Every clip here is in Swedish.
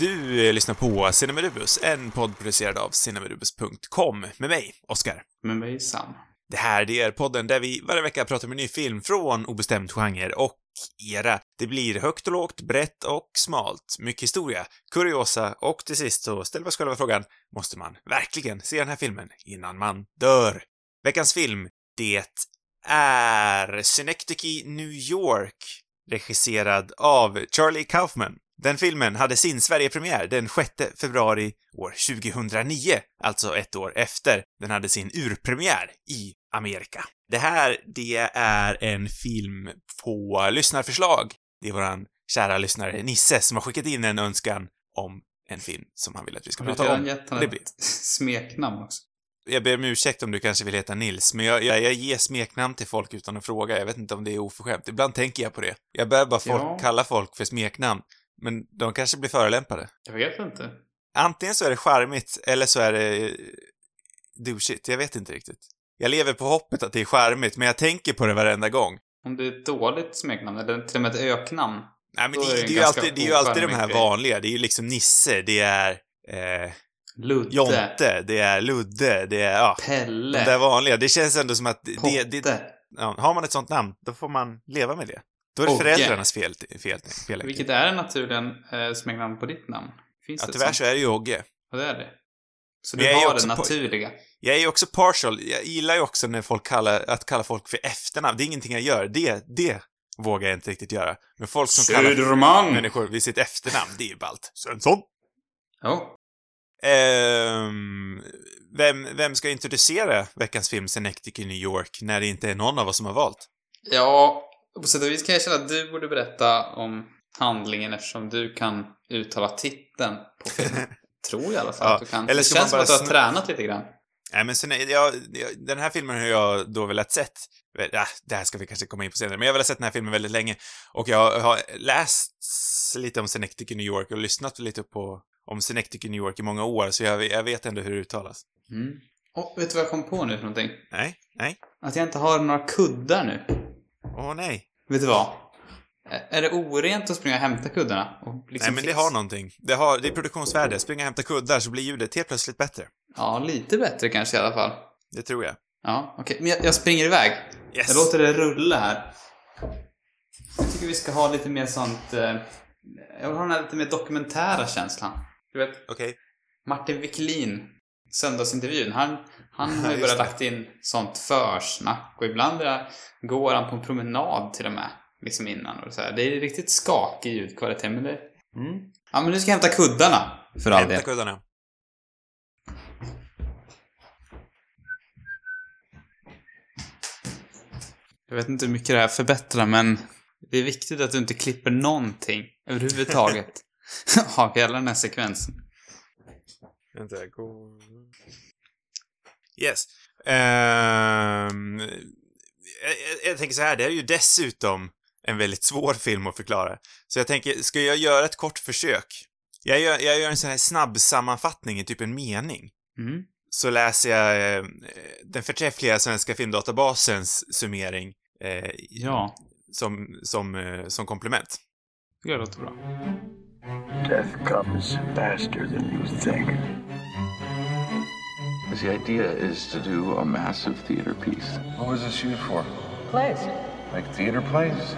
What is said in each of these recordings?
Du eh, lyssnar på Cinemarubus, en podd producerad av cinemarubus.com med mig, Oscar. Med mig Sam. Det här, det är podden där vi varje vecka pratar om en ny film från obestämd genre och era. Det blir högt och lågt, brett och smalt, mycket historia, kuriosa och till sist så ställer vi oss själva frågan, måste man verkligen se den här filmen innan man dör? Veckans film, det är Synecdoche, New York, regisserad av Charlie Kaufman. Den filmen hade sin Sverigepremiär den 6 februari år 2009, alltså ett år efter den hade sin urpremiär i Amerika. Det här, det är en film på lyssnarförslag. Det är våran kära lyssnare Nisse som har skickat in en önskan om en film som han vill att vi ska prata om. gett Det blir- smeknamn också? Jag ber om ursäkt om du kanske vill heta Nils, men jag, jag, jag ger smeknamn till folk utan att fråga. Jag vet inte om det är oförskämt. Ibland tänker jag på det. Jag börjar bara folk, Ja. kalla folk för smeknamn, men de kanske blir förolämpade. Jag vet inte. Antingen så är det charmigt, eller så är det eh, douchigt. Jag vet inte riktigt. Jag lever på hoppet att det är charmigt, men jag tänker på det varenda gång. Om det är ett dåligt smeknamn, eller till och med ett öknamn. Nej, men Då det, är det, det är ju alltid, det är ju alltid de här vanliga. Det är ju liksom Nisse, det är eh, Ludde. Jonte, det är Ludde, det är, ja, de Pelle. där vanliga. Det känns ändå som att det, det, det, Potte. ja, har man ett sånt namn, då får man leva med det. Då är det Ogge. föräldrarnas fel, fel, fel Vilket är naturligen eh, smeknamn på ditt namn? Finns Ja, det tyvärr sånt? så är det ju Ogge. Ja, det är det. Så du jag är ju har också det naturliga. Jag är ju också partial. Jag gillar ju också när folk kallar, att kalla folk för efternamn. Det är ingenting jag gör. Det, det vågar jag inte riktigt göra. Men folk som kallar Södermalm! människor vid sitt efternamn, det är ju ballt. Svensson. Jo. Ehm, vem, vem ska introducera veckans film Synecdoche i New York när det inte är någon av oss som har valt? Ja, på sätt och vis kan jag känna att du borde berätta om handlingen eftersom du kan uttala titeln på filmen. Tror jag i alla fall Ja, att du kan. eller det känns som att du har tränat lite grann. Nej, men sen, jag, den här filmen har jag då velat sett. Ja, det här ska vi kanske komma in på senare, men jag har velat sett den här filmen väldigt länge. Och jag har läst lite om Synecdoche New York och lyssnat lite på om Synecdoche New York i många år, så jag, jag vet ändå hur det uttalas. Mm. Och vet du vad jag kom på nu för någonting? Nej, nej. Att jag inte har några kuddar nu. Åh nej. Vet du vad? Är det orent att springa och hämta kuddarna? Och liksom nej, men det har någonting. Det, har, det är produktionsvärde. Springa och hämta kuddar så blir ljudet helt plötsligt bättre. Ja, lite bättre kanske i alla fall. Det tror jag. Ja, okej. Men jag, jag springer iväg. Yes. Jag låter det rulla här. Jag tycker vi ska ha lite mer sånt... Eh, jag vill ha den här lite mer dokumentära känslan. Du vet, Okej. Martin Wiklin, söndagsintervjun, han, han har ju börjat lagt in sånt försnack och ibland är det- går han på en promenad till och med. Liksom innan och så här. Det är riktigt skakig ljudkvalitet men det... Mm. Ja men nu ska jag hämta kuddarna. För all Hämta del. kuddarna. Jag vet inte hur mycket det här förbättrar men det är viktigt att du inte klipper någonting överhuvudtaget av hela den här sekvensen. Vänta, gå... Yes. Ehm, jag, jag, tänker så här, det är ju dessutom en väldigt svår film att förklara. Så jag tänker, ska jag göra ett kort försök? Jag gör, jag gör en sån här snabb sammanfattning i typ en mening. Mm. Så läser jag eh, den förträffliga svenska filmdatabasens summering eh, Ja, som, som, eh, som komplement. det låter bra. Death comes faster than you think. The idea is to do a massive theater piece. What was this shoot for? Plays. Like theater plays?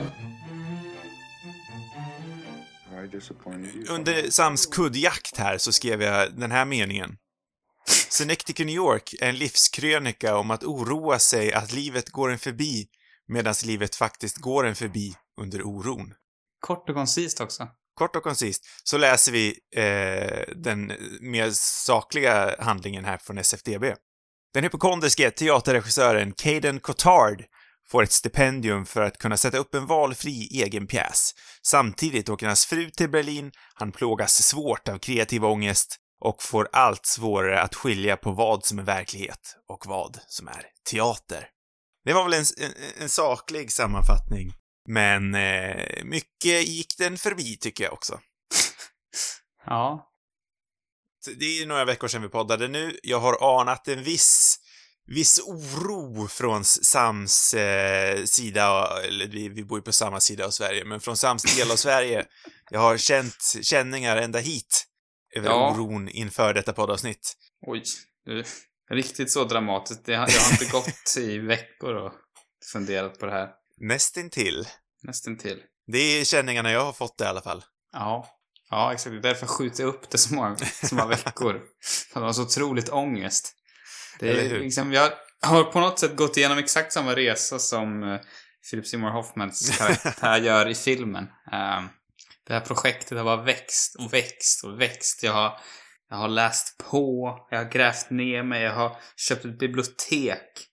Under Sams kuddjakt här så skrev jag den här meningen. Synecdoche, New York är en livskrönika om att oroa sig att livet går en förbi medan livet faktiskt går en förbi under oron. Kort och koncist också. Kort och koncist så läser vi eh, den mer sakliga handlingen här från SFDB. Den hypokondriske teaterregissören Caden Cotard får ett stipendium för att kunna sätta upp en valfri egen pjäs. Samtidigt åker hans fru till Berlin, han plågas svårt av kreativ ångest och får allt svårare att skilja på vad som är verklighet och vad som är teater. Det var väl en, en, en saklig sammanfattning, men eh, mycket gick den förbi tycker jag också. Ja. Det är några veckor sedan vi poddade nu. Jag har anat en viss, viss oro från Sams eh, sida, eller vi, vi bor ju på samma sida av Sverige, men från Sams del av Sverige. Jag har känt känningar ända hit över Ja. oron inför detta poddavsnitt. Oj, du, riktigt så dramatiskt. Det har, jag har inte gått i veckor och funderat på det här. Nästintill. Nästan till. Det är känningarna jag har fått i alla fall. Ja. Ja, exakt. Det är därför jag skjuter upp det så många, så många veckor. För det var så otroligt ångest. Det Eller är hur? liksom, jag har på något sätt gått igenom exakt samma resa som uh, Philip Seymour Hoffmans karaktär gör i filmen. Ehm, det här projektet har bara växt och växt och växt. Jag har, jag har läst på, jag har grävt ner mig, jag har köpt ett bibliotek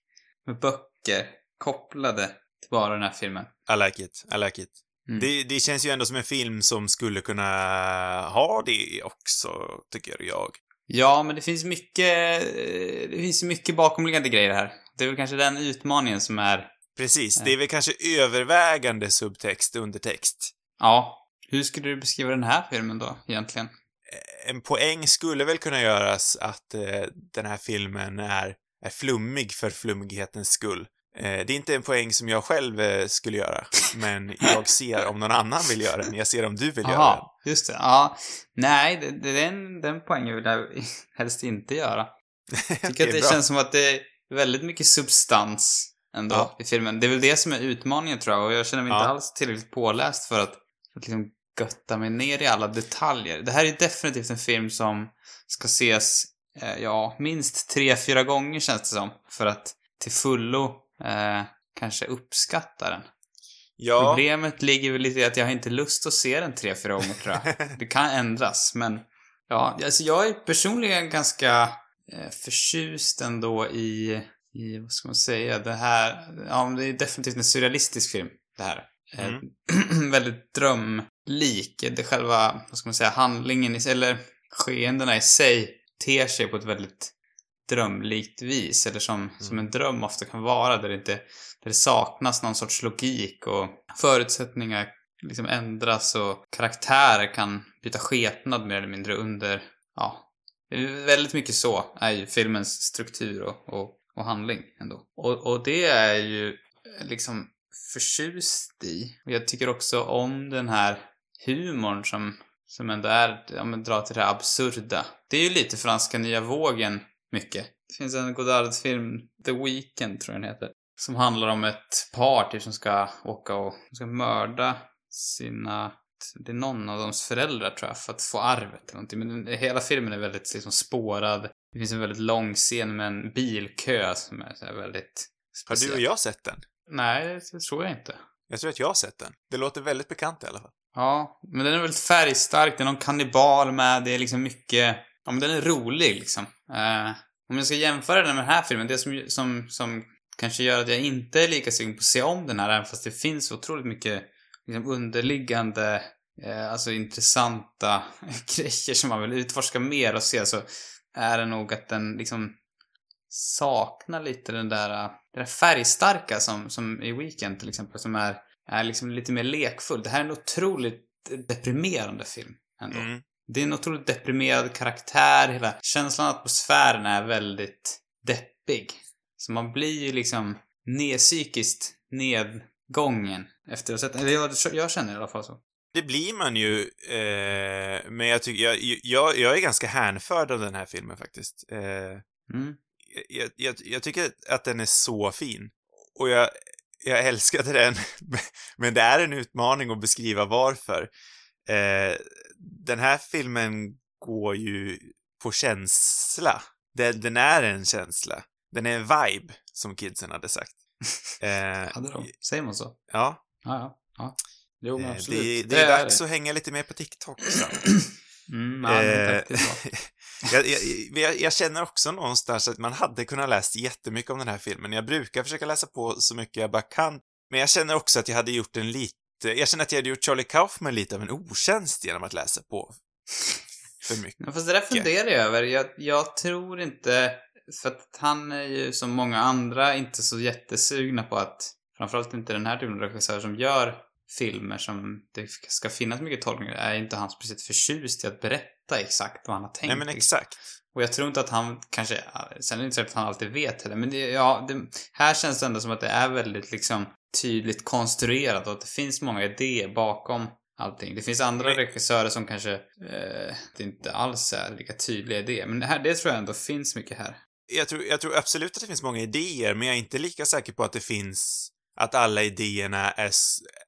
med böcker kopplade bara den här filmen. I like it. I like it. Mm. Det, det känns ju ändå som en film som skulle kunna ha det också, tycker jag. Ja, men det finns mycket, eh, det finns mycket bakomliggande grejer här. Det är väl kanske den utmaningen som är, Precis. Det är väl kanske övervägande subtext, undertext. ja. Hur skulle du beskriva den här filmen då, egentligen? En poäng skulle väl kunna göras att eh, den här filmen är, är flummig för flummighetens skull. Eh, det är inte en poäng som jag själv eh, skulle göra, men jag ser om någon annan vill göra den. Jag ser om du vill göra den. Just det. Ja. Nej, det, det, den, den poängen vill jag helst inte göra. Jag tycker att det bra. känns som att det är väldigt mycket substans ändå Ja. i filmen. Det är väl det som är utmaningen tror jag och jag känner mig inte Ja. alls tillräckligt påläst för att, att liksom götta mig ner i alla detaljer. Det här är definitivt en film som ska ses, eh, ja, minst tre, fyra gånger känns det som. För att till fullo eh, kanske uppskatta den. Ja, Problemet ligger väl lite i att jag har inte lust att se den tre, fyra gånger tror jag. Det kan ändras, men ja, alltså jag är personligen ganska eh, förtjust ändå i, i, vad ska man säga, det här, ja det är definitivt en surrealistisk film, det här. Eh, Mm. väldigt drömlik. Det själva, vad ska man säga, handlingen i eller skeendena i sig ter sig på ett väldigt drömlikt vis, eller som, som en dröm ofta kan vara, där det inte, där det saknas någon sorts logik och förutsättningar liksom ändras och karaktärer kan byta skepnad mer eller mindre under, ja, väldigt mycket så är ju filmens struktur och, och, och handling ändå. Och, och det är ju liksom förtjust i. Och jag tycker också om den här humorn som, som ändå är, ja men drar till det här absurda. Det är ju lite franska nya vågen mycket. Det finns en Godard-film, The Weeknd tror jag den heter, som handlar om ett par typ som ska åka och ska mörda sina det är någon av deras föräldrar tror jag, för att få arvet eller någonting. Men den, hela filmen är väldigt liksom spårad. Det finns en väldigt lång scen med en bilkö som är så här väldigt har du speciell. och jag sett den? Nej, det tror jag inte. Jag tror att jag har sett den. Det låter väldigt bekant i alla fall. Ja, men den är väldigt färgstark, det är någon kannibal med, det är liksom mycket... Ja, men den är rolig liksom. Uh, om jag ska jämföra den med den här filmen, det som, som, som kanske gör att jag inte är lika sugen på att se om den här, även fast det finns så otroligt mycket liksom, underliggande, eh, alltså intressanta grejer som man vill utforska mer och se, så är det nog att den liksom saknar lite den där, eh, den där färgstarka som, som i Weekend till exempel, som är, är liksom lite mer lekfull. Det här är en otroligt deprimerande film ändå. Mm. Det är en otroligt deprimerad karaktär, hela känslan och atmosfären är väldigt deppig. Så man blir ju liksom ner, psykiskt nedgången efter att ha sett eller jag, jag känner i alla fall så. Det blir man ju, eh, men jag tycker, jag, jag, jag är ganska hänförd av den här filmen faktiskt. Eh, Mm. jag, jag, jag tycker att den är så fin. Och jag, jag älskade den, men det är en utmaning att beskriva varför. Eh, den här filmen går ju på känsla. Den, den är en känsla. Den är en vibe, som kidsen hade sagt. Eh, Hade de? Säger man så? ja, Ja, ja. ja. Jo, men eh, absolut. det, det är dags det. att hänga lite mer på TikTok. Så. Mm, men Eh, det jag, jag, jag, jag känner också någonstans att man hade kunnat läst jättemycket om den här filmen. Jag brukar försöka läsa på så mycket jag bara kan. Men jag känner också att jag hade gjort en lite... Jag känner att jag hade gjort Charlie Kaufman lite av en otjänst genom att läsa på för mycket. Men fast det där funderar jag över. Jag, jag tror inte, för att han är ju som många andra inte så jättesugna på att, framförallt inte den här typen av regissör som gör filmer som det ska finnas mycket tolkningar, är inte han speciellt förtjust i att berätta exakt vad han har tänkt. Nej men exakt. Och jag tror inte att han kanske, sen är det inte säkert att han alltid vet heller, men det, ja, det, här känns det ändå som att det är väldigt liksom tydligt konstruerat och att det finns många idéer bakom allting. Det finns andra regissörer som kanske eh, inte alls är lika tydliga i det. Men här, det tror jag ändå finns mycket här. Jag tror, jag tror absolut att det finns många idéer, men jag är inte lika säker på att det finns, att alla idéerna är,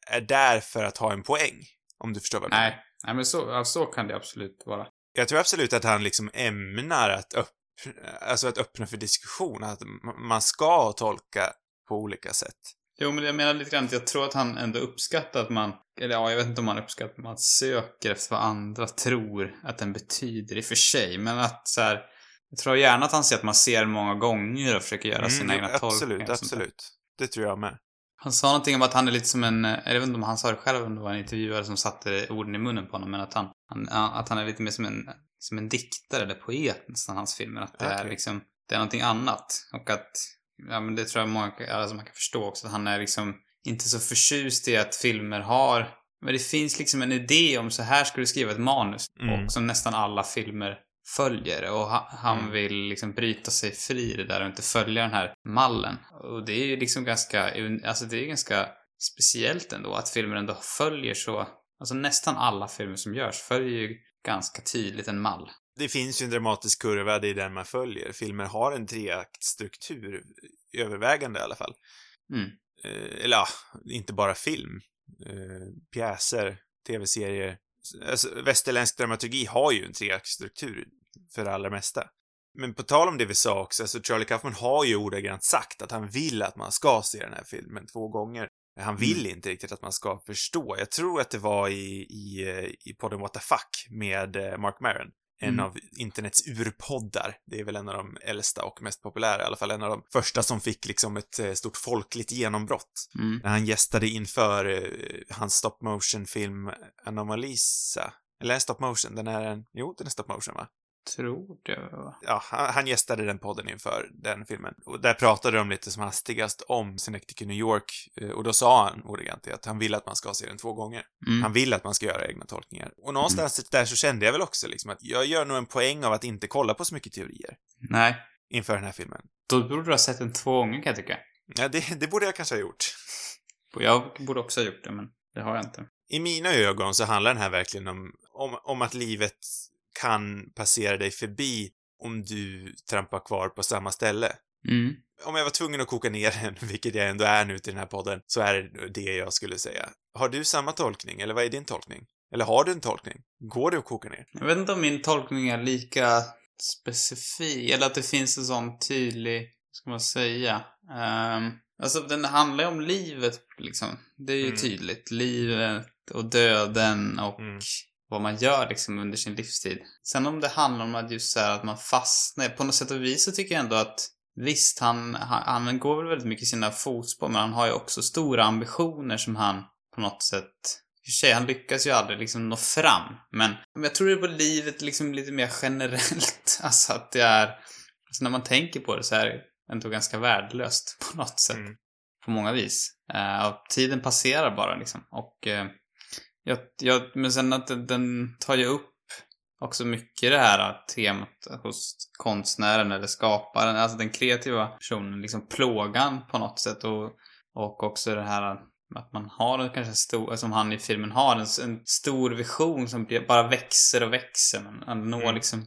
är där för att ha en poäng. Om du förstår vad jag menar. Nej, nej men så, så kan det absolut vara. Jag tror absolut att han liksom ämnar att öppna, alltså att öppna för diskussion, att man ska tolka på olika sätt. Jo, men jag menar lite grann att jag tror att han ändå uppskattar att man, eller ja, jag vet inte om han uppskattar att man söker efter vad andra tror att den betyder i och för sig, men att så här, jag tror gärna att han ser att man ser många gånger och försöker göra sina Mm, egna tolkningar. absolut, absolut. Det tror jag med. Han sa någonting om att han är lite som en, jag vet inte om han sa det själv om det var en intervjuare som satte orden i munnen på honom, men att han, han att han är lite mer som en, som en diktare eller poet nästan, hans filmer. Att det är Okej. liksom, det är någonting annat. Och att, ja men det tror jag många, alltså man kan förstå också, att han är liksom inte så förtjust i att filmer har, men det finns liksom en idé om så här ska du skriva ett manus. Mm. Och som nästan alla filmer följer och ha, han Mm. vill liksom bryta sig fri i det där och inte följa den här mallen. Och det är ju liksom ganska, alltså det är ganska speciellt ändå att filmer ändå följer så, alltså nästan alla filmer som görs följer ju ganska tydligt en mall. Det finns ju en dramatisk kurva, det är den man följer. Filmer har en treaktstruktur, övervägande i alla fall. Mm. Eh, eller ja, inte bara film. Eh, pjäser, tv-serier. Alltså, västerländsk dramaturgi har ju en treaktstruktur för det allra mesta. Men på tal om det vi sa också, alltså Charlie Kaufman har ju ordagrant sagt att han vill att man ska se den här filmen två gånger. Han vill inte riktigt att man ska förstå. Jag tror att det var i, i, eh, i podden What the Fuck med eh, Mark Maron. En Mm. av internets urpoddar. Det är väl en av de äldsta och mest populära, i alla fall en av de första som fick liksom ett eh, stort folkligt genombrott. Mm. När han gästade inför eh, hans stop motion-film Anomalisa. Eller stop motion, den är en, jo, den är stop motion va? Tror det. Ja, han, han gästade den podden inför den filmen. Och där pratade de lite som hastigast om Synecdoche, New York. eh, Och då sa han ordagrant att han vill att man ska se den två gånger. Mm. Han vill att man ska göra egna tolkningar. Och någonstans där så kände jag väl också liksom att jag gör nog en poäng av att inte kolla på så mycket teorier Nej. inför den här filmen. Då borde du ha sett den två gånger kan jag tycka. Ja, det, det borde jag kanske ha gjort. Jag borde också ha gjort det, men det har jag inte. I mina ögon så handlar den här verkligen om, om, om att livet kan passera dig förbi om du trampar kvar på samma ställe. Mm. Om jag var tvungen att koka ner den, vilket jag ändå är nu till den här podden, så är det det jag skulle säga. Har du samma tolkning, eller vad är din tolkning? Eller har du en tolkning? Går det att koka ner? Jag vet inte om min tolkning är lika specifik, eller att det finns en sån tydlig, vad ska man säga? Um, alltså den handlar ju om livet liksom. Det är ju Mm. tydligt. Livet och döden och Mm. Vad man gör liksom under sin livstid. Sen om det handlar om att just så här att man fastnar, på något sätt och vis så tycker jag ändå att Visst, han, han, han går väl väldigt mycket i sina fotspår, men han har ju också stora ambitioner som han på något sätt i och för sig, han lyckas ju aldrig liksom nå fram. Men, jag tror det är på livet liksom lite mer generellt. Alltså att det är... Alltså när man tänker på det så är det ändå ganska värdelöst på något sätt. Mm. På många vis. Uh, tiden passerar bara liksom. Och eh, jag, jag, men sen att den, den tar ju upp också mycket det här temat hos konstnären eller skaparen, alltså den kreativa personen, liksom plågan på något sätt. Och, och också det här att man har en kanske stor, som han i filmen har, en, en stor vision som bara växer och växer. Men han når Mm. liksom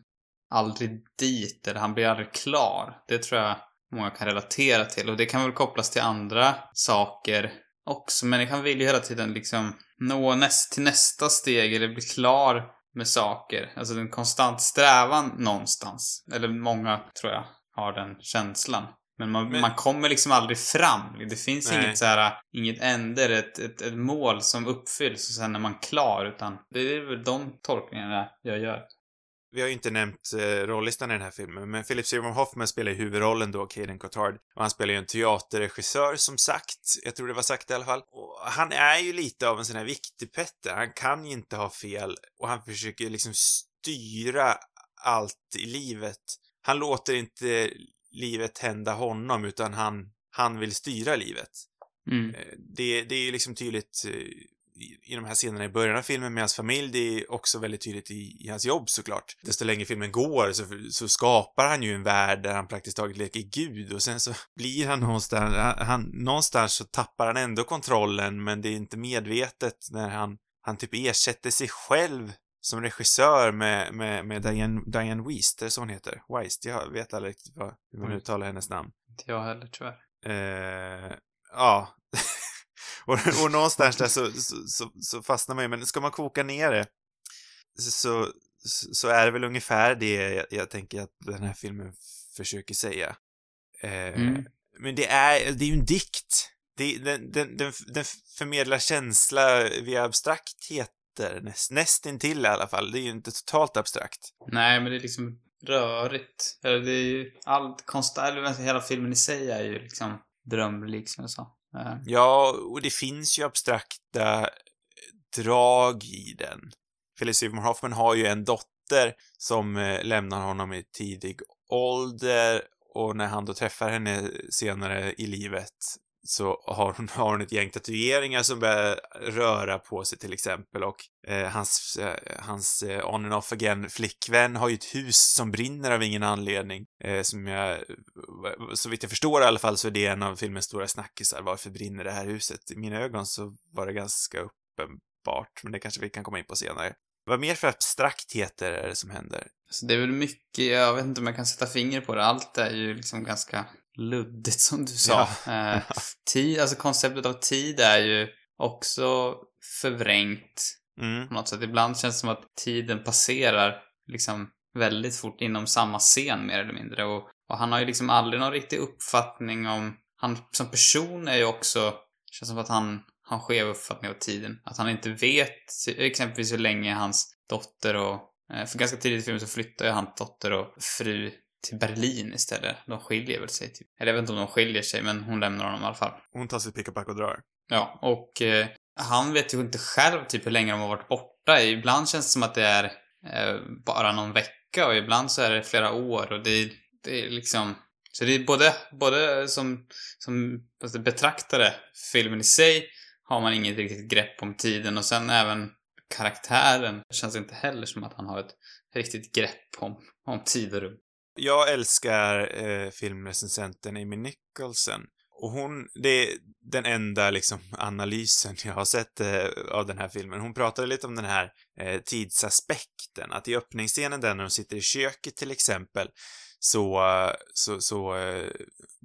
aldrig dit eller han blir aldrig klar. Det tror jag många kan relatera till. Och det kan väl kopplas till andra saker också. Människan vill ju hela tiden liksom nå näst, till nästa steg eller bli klar med saker. Alltså en konstant strävan någonstans. Eller många, tror jag, har den känslan. Men man, Men- man kommer liksom aldrig fram. Det finns Nej. inget så här, inget änder, ett, ett, ett mål som uppfylls och sen är man klar. Utan det är väl de tolkningarna jag gör. Vi har ju inte nämnt eh, rollistan i den här filmen, men Philip Seymour Hoffman spelar ju huvudrollen då, Caden Cotard. Och han spelar ju en teaterregissör, som sagt. Jag tror det var sagt i alla fall. Och han är ju lite av en sån här viktig Petter. Han kan ju inte ha fel och han försöker liksom styra allt i livet. Han låter inte livet hända honom, utan han, han vill styra livet. Mm. Eh, Det, det är ju liksom tydligt eh, i, de här scenerna i början av filmen med hans familj. Det är också väldigt tydligt i, i hans jobb såklart. Desto längre filmen går så, så skapar han ju en värld där han praktiskt taget leker gud och sen så blir han någonstans, han, han, någonstans så tappar han ändå kontrollen men det är inte medvetet när han han typ ersätter sig själv som regissör med, med, med Diane, Diane Weist, är det så hon heter? Weist, jag vet aldrig riktigt vad, hur man Oj. uttalar hennes namn. Inte jag heller tyvärr. Eh, ja. och, och någonstans där så, så, så, så fastnar man ju, men ska man koka ner det så, så, är det väl ungefär det jag, jag tänker att den här filmen försöker säga. Eh, Mm. Men det är, det är ju en dikt. Det, den, den, den, den förmedlar känsla via abstraktheter, näst, nästintill i alla fall. Det är ju inte totalt abstrakt. Nej, men det är liksom rörigt. Eller det är ju allt konstant, eller hela filmen i sig är ju liksom drömlik som jag sa. Eh. Ja, och det finns ju abstrakta drag i den. Philip Seymour Hoffman har ju en dotter som eh, lämnar honom i tidig ålder och när han då träffar henne senare i livet så har hon, har hon ett gäng tatueringar som börjar röra på sig till exempel och eh, hans, eh, hans eh, on and off again flickvän har ju ett hus som brinner av ingen anledning. Eh, som jag, så vitt jag förstår i alla fall så är det en av filmens stora snackisar. Varför brinner det här huset? I mina ögon så var det ganska uppenbart, men det kanske vi kan komma in på senare. Vad mer för abstraktheter är det som händer? Så det är väl mycket, jag vet inte om jag kan sätta finger på det. Allt är ju liksom ganska luddigt som du sa. Eh, tid, alltså konceptet av tid är ju också förvrängt Mm. på något sätt. Ibland känns det som att tiden passerar liksom väldigt fort inom samma scen mer eller mindre. Och, och han har ju liksom aldrig någon riktig uppfattning om... Han som person är ju också... känns som att han har skev uppfattning av tiden. Att han inte vet exempelvis hur länge hans dotter och... eh, För ganska tidigt i filmen så flyttar ju hans dotter och fru till Berlin istället. De skiljer väl sig typ. Eller jag vet inte om de skiljer sig, men hon lämnar honom i alla fall. Hon tar sitt pick och pack och drar. Ja, och eh, han vet ju inte själv typ hur länge de har varit borta. Ibland känns det som att det är eh, bara någon vecka och ibland så är det flera år och det, det är liksom... Så det är både, både som, som alltså, betraktare, filmen i sig, har man inget riktigt grepp om tiden och sen även karaktären känns inte heller som att han har ett riktigt grepp om, om tid och rum. Jag älskar eh, filmrecensenten Amy Nicholson. Och hon, det är den enda liksom analysen jag har sett eh, av den här filmen. Hon pratade lite om den här eh, tidsaspekten. Att i öppningsscenen där när de sitter i köket till exempel så, så, så eh,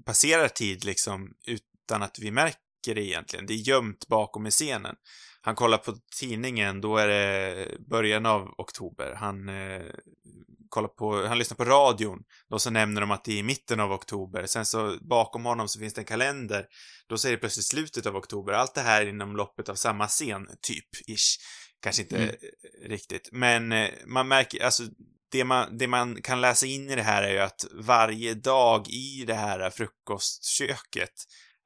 passerar tid liksom utan att vi märker det egentligen. Det är gömt bakom i scenen. Han kollar på tidningen, då är det början av oktober. Han eh, kollar på, han lyssnar på radion, då så nämner de att det är i mitten av oktober. Sen så bakom honom så finns det en kalender, då säger det plötsligt slutet av oktober. Allt det här inom loppet av samma scen, typ, ish. Kanske inte Mm. riktigt, men eh, man märker, alltså det man, det man kan läsa in i det här är ju att varje dag i det här frukostköket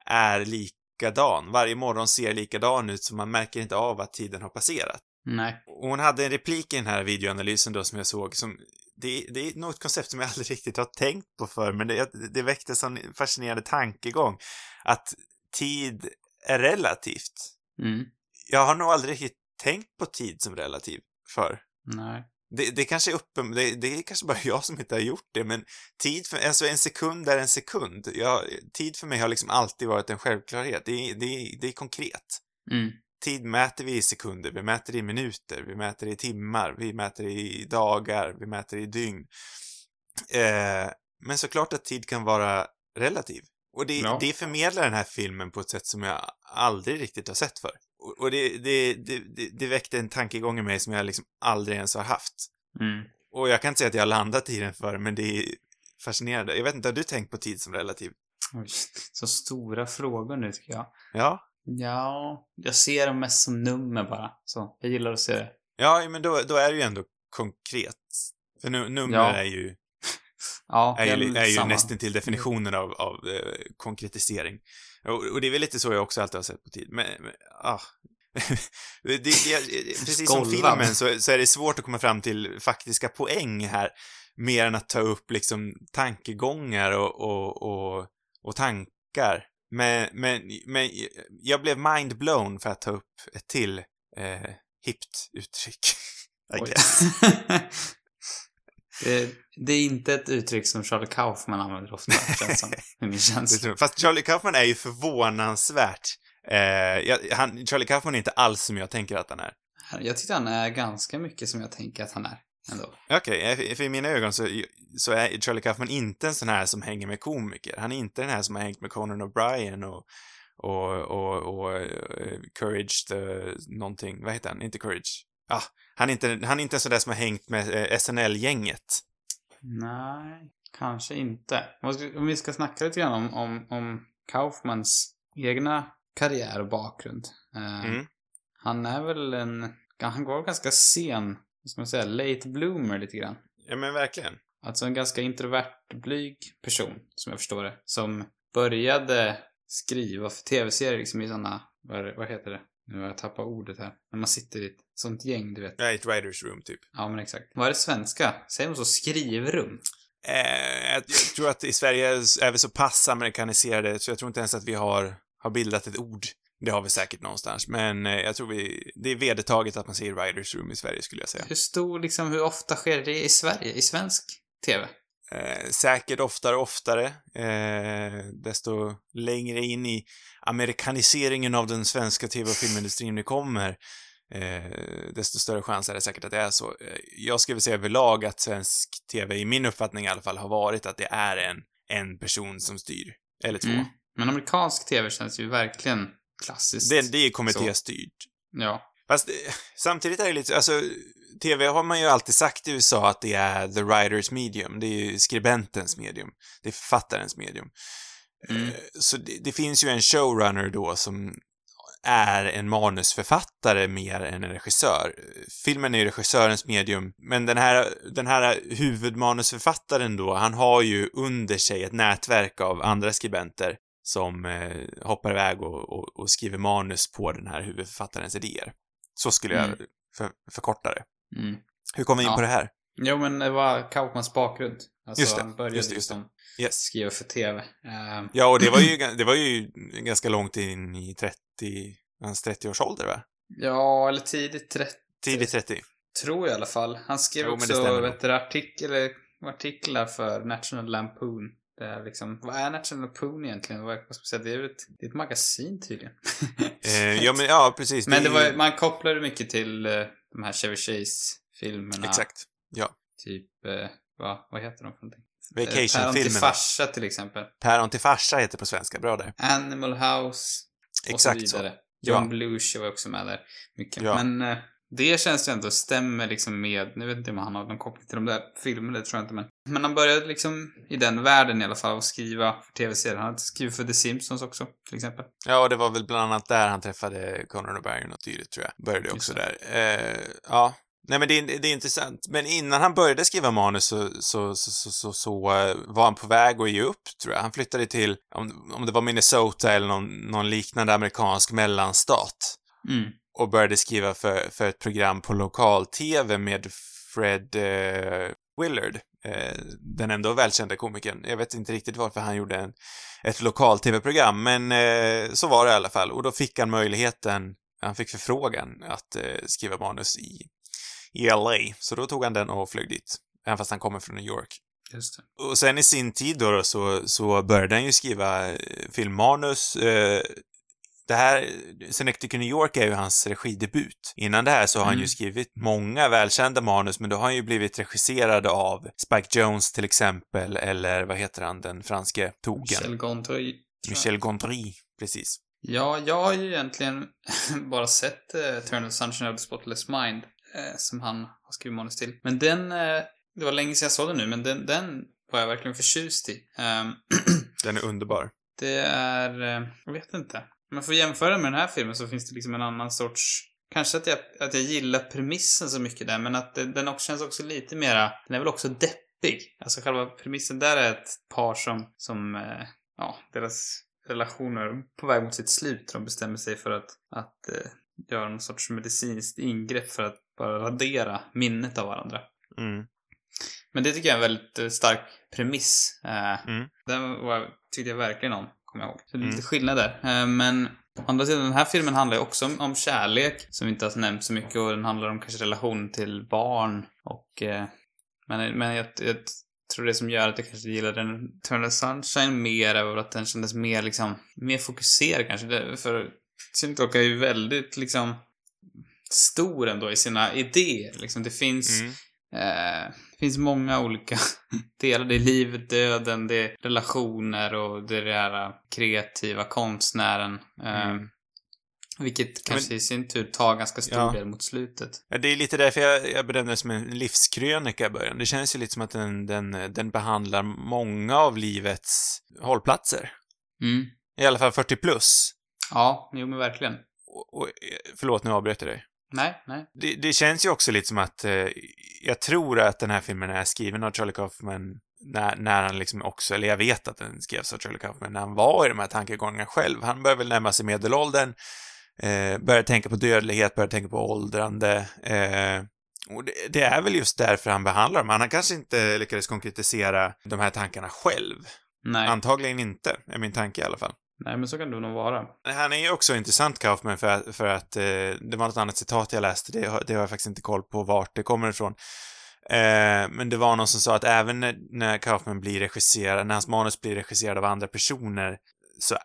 är likadan. Varje morgon ser likadan ut, så man märker inte av att tiden har passerat. Nej. Och hon hade en replik i den här videoanalysen då som jag såg som det, det är något koncept som jag aldrig riktigt har tänkt på för men det, det väckte sån fascinerande tankegång att tid är relativt. Mm. Jag har nog aldrig riktigt tänkt på tid som relativ för. Nej. Det, det kanske är uppen, det, det är kanske bara jag som inte har gjort det, men tid för, alltså en sekund är en sekund. Jag, tid för mig har liksom alltid varit en självklarhet. Det, är- det, det är konkret. Mm. Tid mäter vi i sekunder, vi mäter det i minuter, vi mäter det i timmar, vi mäter det i dagar, vi mäter det i dygn. Eh, men såklart att tid kan vara relativ. Och det, Ja. det förmedlar den här filmen på ett sätt som jag aldrig riktigt har sett för. Och, och det, det, det, det, väckte en tankegång i mig som jag liksom aldrig ens har haft. Mm. Och jag kan inte säga att jag har landat i den för, men det är fascinerande. Jag vet inte, har du tänkt på tid som relativ? Så stora frågor nu tycker jag. Ja. Ja, jag ser dem mest som nummer bara. Så, jag gillar att se det. Ja, men då, då är det ju ändå konkret. För nu, nummer Ja. är ju Ja, är ju, är ju nästan till definitionen av, av eh, konkretisering. Och, och det är väl lite så jag också alltid har sett på tid. Men, men ah. det, det, precis som filmen så, så är det svårt att komma fram till faktiska poäng här. Mer än att ta upp liksom tankegångar och, och, och, och tankar. Men, men, men jag blev mindblown för att ta upp ett till eh, hippt uttryck. I guess. det, det är inte ett uttryck som Charlie Kaufman använder ofta, känns som. Min känsla. Fast Charlie Kaufman är ju förvånansvärt. Eh, jag, han, Charlie Kaufman är inte alls som jag tänker att han är. Jag tyckte han är ganska mycket som jag tänker att han är. Okej, eh, för i mina ögon så, så är Charlie Kaufman inte en sån här som hänger med komiker. Han är inte den här som har hängt med Conan O'Brien och, och, och, och uh, Courage the någonting, vad heter han? Inte Courage. Ah, han är inte, han är inte en sån där som har hängt med SNL-gänget. Nej, kanske inte. Om vi ska snacka lite grann om, om, om Kaufmans egna karriär och bakgrund. Mm. Han är väl en, han går ganska sen, vad ska man säga, late bloomer lite grann. Ja, men verkligen. Alltså en ganska introvert, blyg person, som jag förstår det. Som började skriva för tv-serier liksom i sådana, vad, vad heter det? Nu har jag tappat ordet här. När man sitter i ett sånt gäng, du vet. Ja, ett writers room, typ. Ja, men exakt. Vad är det svenska? Säger man så? Skrivrum? Eh, jag, tror att i Sverige är vi så pass amerikaniserade, så jag tror inte ens att vi har, har bildat ett ord. Det har vi säkert någonstans, men eh, jag tror vi, det är vedertaget att man säger writers room i Sverige, skulle jag säga. Hur stor, liksom, hur ofta sker det i Sverige? I svensk tv? Eh, säkert oftare och oftare, eh, desto längre in i amerikaniseringen av den svenska tv och filmindustrin vi kommer, eh, desto större chans är det säkert att det är så. Eh, jag skulle säga överlag att svensk tv, i min uppfattning i alla fall, har varit att det är en, en person som styr. Eller två. Mm. Men amerikansk tv känns ju verkligen klassiskt. Det, det är kommittéstyrt. Ja. Fast eh, samtidigt är det lite, alltså, TV har man ju alltid sagt i USA att det är the writer's medium. Det är ju skribentens medium. Det är författarens medium. Mm. Eh, Så det, det finns ju en showrunner då som är en manusförfattare mer än en regissör. Filmen är ju regissörens medium, men den här, den här huvudmanusförfattaren då, han har ju under sig ett nätverk av andra skribenter som eh, hoppar iväg och, och, och skriver manus på den här huvudförfattarens idéer. Så skulle jag Mm. för, förkorta det. Mm. Hur kom vi in Ja. på det här? Jo, men det var Kaufmans bakgrund. Alltså, Just det, han började just det, just det. liksom Yes. skriva för tv. Eh, Ja, och det var ju, det var ju ganska långt in i 30, hans 30-årsålder, va? ja, eller tidigt 30. Tidigt 30. Tror jag i alla fall. Han skrev Jo, också vet du, artiklar, artiklar för National Lampoon. Det är liksom, vad är National Lampoon egentligen? Vad, vad ska man säga? Det är ett, det är ett magasin tydligen. Eh, ja, men ja, precis. Men det var, man kopplade mycket till eh, de här Chevy Chase-filmerna. Exakt. Ja. Typ, eh, vad, vad heter de för någonting? Eh, Päron till Vacation-filmerna. farsa till exempel. Päron till farsa heter på svenska. Bra där. Animal House. Och Exakt så så. vidare. Ja. John Belushi var också med där. Mycket. Ja. Men eh, det känns ju ändå stämmer liksom med, nu vet inte om han har någon koppling till de där filmerna, det tror jag inte men. Men han började liksom i den världen i alla fall och skriva för tv-serier. Han hade skrivit för The Simpsons också, till exempel. Ja, och det var väl bland annat där han träffade Conan O'Brien och dylikt, tror jag. Började också där. Eh, ja. Nej, men det, är- det är intressant. Men innan han började skriva manus så, så, så, så, så, så eh, var han på väg att ge upp, tror jag. Han flyttade till, om, om det var Minnesota eller någon, någon liknande amerikansk mellanstat. Mm. Och började skriva för, för ett program på lokal-tv med Fred eh, Willard, eh, den ändå välkända komikern. Jag vet inte riktigt varför han gjorde en, ett lokal-tv-program, men eh, så var det i alla fall. Och då fick han möjligheten, han fick förfrågan att eh, skriva manus i, i LA. Så då tog han den och flög dit, även fast han kommer från New York. Och sen i sin tid då, då så, så började han ju skriva eh, filmmanus. Eh, det här, Synecdoche New York är ju hans regidebut. Innan det här så har han ju Mm. skrivit många välkända manus, men då har han ju blivit regisserad av Spike Jones till exempel, eller vad heter han, den franske togen? Michel Gondry. Michel Gondry, precis. Ja, jag har ju egentligen bara sett uh, Eternal Sunshine of the Spotless Mind, eh, som han har skrivit manus till. Men den, eh, det var länge sedan jag såg den nu, men den, den var jag verkligen förtjust i. Ehm, Den är underbar. det är, eh, jag vet inte. Om jag får jämföra med den här filmen så finns det liksom en annan sorts, kanske att jag, att jag gillar premissen så mycket där, men att det, den också känns också lite mera, den är väl också deppig. Alltså själva premissen där är ett par som, som, eh, ja, deras relationer på väg mot sitt slut. De bestämmer sig för att, att eh, göra någon sorts medicinskt ingrepp för att bara radera minnet av varandra. Mm. Men det tycker jag är en väldigt eh, stark premiss. Eh, Mm. Den var, tyckte jag verkligen om, kommer jag ihåg. Så det är lite Mm. skillnad där. Eh, men å andra sidan, den här filmen handlar ju också om, om kärlek, som inte har nämnt så mycket, och den handlar om kanske relation till barn och... Eh, men men jag, jag tror det som gör att jag kanske gillar den Eternal Sunshine mer är att den kändes mer liksom, mer fokuserad kanske. Det, för Synecdoche är ju väldigt liksom stor ändå i sina idéer. Liksom det finns, Mm. Eh, det finns många olika delar. Det är livet, döden, det är relationer och det är det här kreativa konstnären. Eh, Mm. Vilket kanske i sin tur tar ganska stor Ja. del mot slutet. Ja, det är lite därför jag, jag bedömde det som en livskrönika i början. Det känns ju lite som att den, den, den behandlar många av livets hållplatser. Mm. I alla fall 40 plus. Ja, jo men verkligen. Och, och, förlåt, nu avbröt jag dig. Nej, nej. Det, det känns ju också lite som att eh, jag tror att den här filmen är skriven av Charlie Kaufman när, när han liksom också, eller jag vet att den skrevs av Charlie Kaufman när han var i de här tankegångarna själv. Han började väl närma sig medelåldern, eh, började tänka på dödlighet, började tänka på åldrande. Eh, och det, det är väl just därför han behandlar dem. Han kanske inte lyckades konkretisera de här tankarna själv. Nej. Antagligen inte, är min tanke i alla fall. Nej, men så kan det nog vara. Han är ju också intressant, Kaufman, för att, för att eh, det var något annat citat jag läste, det, har- det har jag faktiskt inte koll på vart det kommer ifrån. Eh, men det var någon som sa att även när, när Kaufman blir regisserad, när hans manus blir regisserad av andra personer, så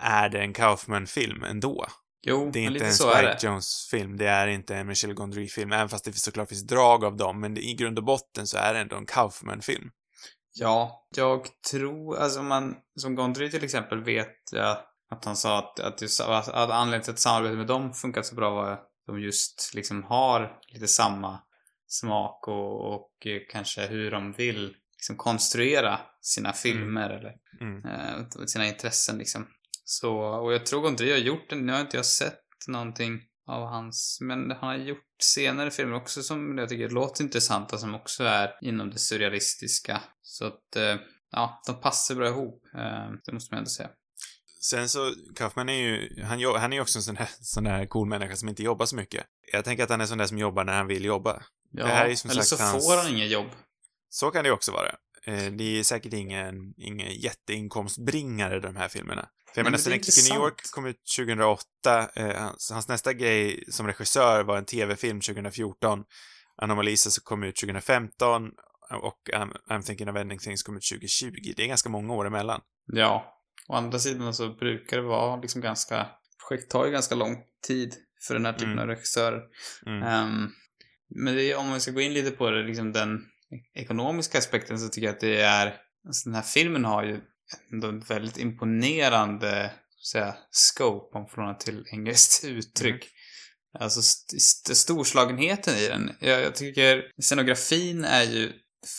är det en Kaufman-film ändå. Jo, Det är inte en. Spike Jones-film, det är inte en Michel Gondry-film, även fast det såklart finns drag av dem, men i grund och botten så är det ändå en Kaufman-film. Ja, jag tror, alltså man, som Gondry till exempel vet jag att han sa att, att, just, att anledningen till att samarbetet med dem funkat så bra var att de just liksom har lite samma smak och, och kanske hur de vill liksom konstruera sina filmer eller Mm. eh, sina intressen liksom. Så, och jag tror Gondry har gjort den, nu har inte jag sett någonting av hans, men han har gjort senare filmer också som jag tycker låter intressanta som också är inom det surrealistiska. Så att, eh, ja, de passar bra ihop, eh, det måste man ändå säga. Sen så, Kaufman är ju, han, han är ju också en sån här, sån där cool människa som inte jobbar så mycket. Jag tänker att han är sån där som jobbar när han vill jobba. Ja, eller så hans- får han inget jobb. Så kan det ju också vara. Eh, Det är säkert ingen, ingen jätteinkomstbringare, de här filmerna. För jag menar, Synecdoche New York kom ut 2008. Eh, hans, hans nästa grej som regissör var en tv-film 2014. Anomalisa som kom ut 2015 och I'm, I'm thinking of ending things kom ut 2020. Det är ganska många år emellan. Ja. Å andra sidan så brukar det vara liksom ganska, projekt tar ju ganska lång tid för den här typen Mm. av regissörer. Mm. Ehm, men det, om man ska gå in lite på det, liksom den ekonomiska aspekten så tycker jag att det är, alltså den här filmen har ju ändå ett väldigt imponerande, så säga, scope om förhållande till engelskt uttryck. Alltså st- st- storslagenheten i den. Jag, jag tycker scenografin är ju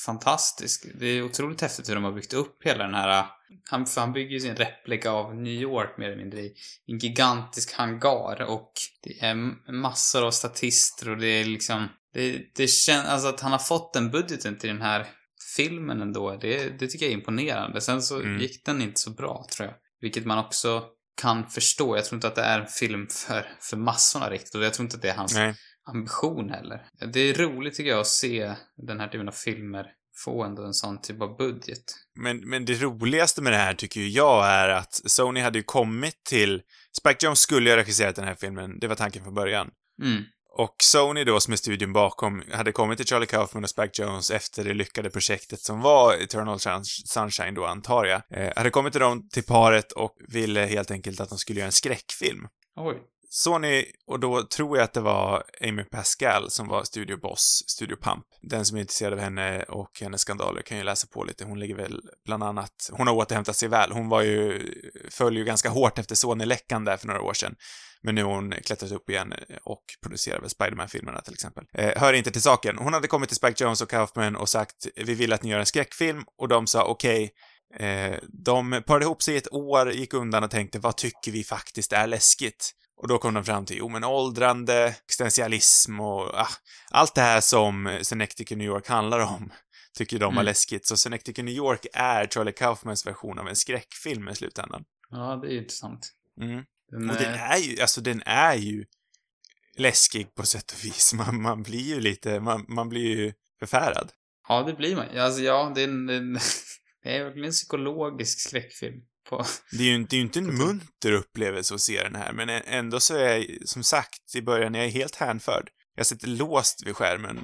fantastisk. Det är otroligt häftigt hur de har byggt upp hela den här han, för han bygger ju sin replika av New York mer eller mindre i en gigantisk hangar och det är massor av statister och det är liksom det, det känns, alltså att han har fått den budgeten till den här filmen ändå, det, det tycker jag är imponerande. Sen så Mm. gick den inte så bra, tror jag. Vilket man också kan förstå. Jag tror inte att det är en film för, för massorna riktigt och jag tror inte att det är hans Nej. ambition heller. Det är roligt tycker jag att se den här typen av filmer få ändå en sån typ av budget. Men, men det roligaste med det här tycker jag är att Sony hade ju kommit till... Spike Jones skulle ju ha regisserat den här filmen, det var tanken från början. Mm. Och Sony då, som är studion bakom, hade kommit till Charlie Kaufman och Spike Jones efter det lyckade projektet som var Eternal Sunshine då, antar jag. Eh, hade kommit till dem, till paret och ville helt enkelt att de skulle göra en skräckfilm. Oj. Sony, och då tror jag att det var Amy Pascal som var studioboss, Studio Pump. Den som är intresserad av henne och hennes skandaler kan ju läsa på lite. Hon ligger väl bland annat, hon har återhämtat sig väl. Hon var ju, föll ju ganska hårt efter Sony-läckan där för några år sedan. Men nu har hon klättrat upp igen och producerar väl Spiderman-filmerna till exempel. Eh, hör inte till saken. Hon hade kommit till Spike Jones och Kaufman och sagt vi vill att ni gör en skräckfilm och de sa okej. Eh, de parade ihop sig i ett år, gick undan och tänkte vad tycker vi faktiskt är läskigt? Och då kom de fram till, jo men åldrande, existentialism och ah, allt det här som Synecdoche New York handlar om tycker de var Mm. läskigt. Så Synecdoche New York är Charlie Kaufmans version av en skräckfilm i slutändan. Ja, det är intressant. Mm. Den, Och den eh, är ju, alltså den är ju läskig på sätt och vis. Man, man blir ju lite, man, man blir ju förfärad. Ja, det blir man. Alltså, ja, det är en, är en, det är verkligen en psykologisk skräckfilm. På, Det är ju inte, det är inte en munter upplevelse att se den här, men ändå så är jag, som sagt, i början, jag är helt hänförd. Jag sitter låst vid skärmen.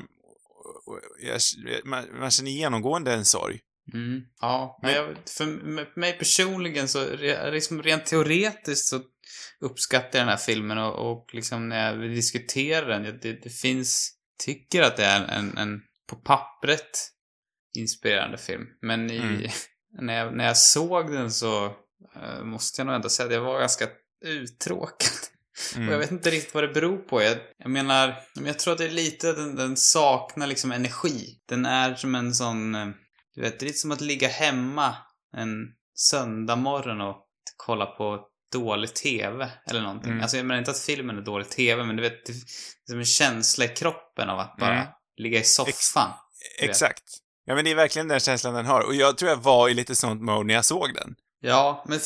Jag, man, man känner genomgående en sorg. mm, ja, men jag, för mig personligen så, liksom rent teoretiskt så uppskattar den här filmen och, och liksom när vi diskuterar den, det, det finns, tycker att det är en, en på pappret inspirerande film. Men i, Mm. När, jag, när jag såg den så eh, måste jag nog ändå säga att jag var ganska uttråkad. Mm. Och jag vet inte riktigt vad det beror på. Jag, jag menar, men jag tror att det är lite den, den saknar liksom energi. Den är som en sån, eh, du vet, det är lite som att ligga hemma en söndag morgon och kolla på dålig TV eller någonting. Mm. Alltså jag menar inte att filmen är dålig TV, men du vet, det är som en känsla i kroppen av att bara Mm. ligga i soffan. vet. Exakt. Ja, men det är verkligen den känslan den har. Och jag tror jag var i lite sånt mode när jag såg den. Ja, men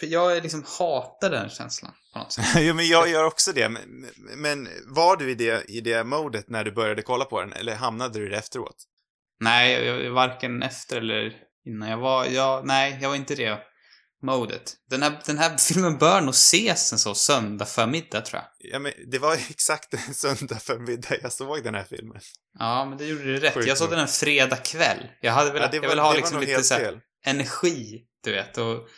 jag är liksom hatar den känslan på något sätt. jo, men jag gör också det. Men, men var du i det, i det modet när du började kolla på den? Eller hamnade du i det efteråt? Nej, jag, varken efter eller innan. Jag var, jag, nej, jag var inte det modet. Den här, den här filmen bör nog ses en så söndag förmiddag tror jag. Ja, men det var exakt en söndag förmiddag jag såg den här filmen. Ja, men det gjorde du rätt. Sjukt Jag såg den en fredag kväll. Jag hade velat, jag ville ha liksom lite så här, energi, du vet, och,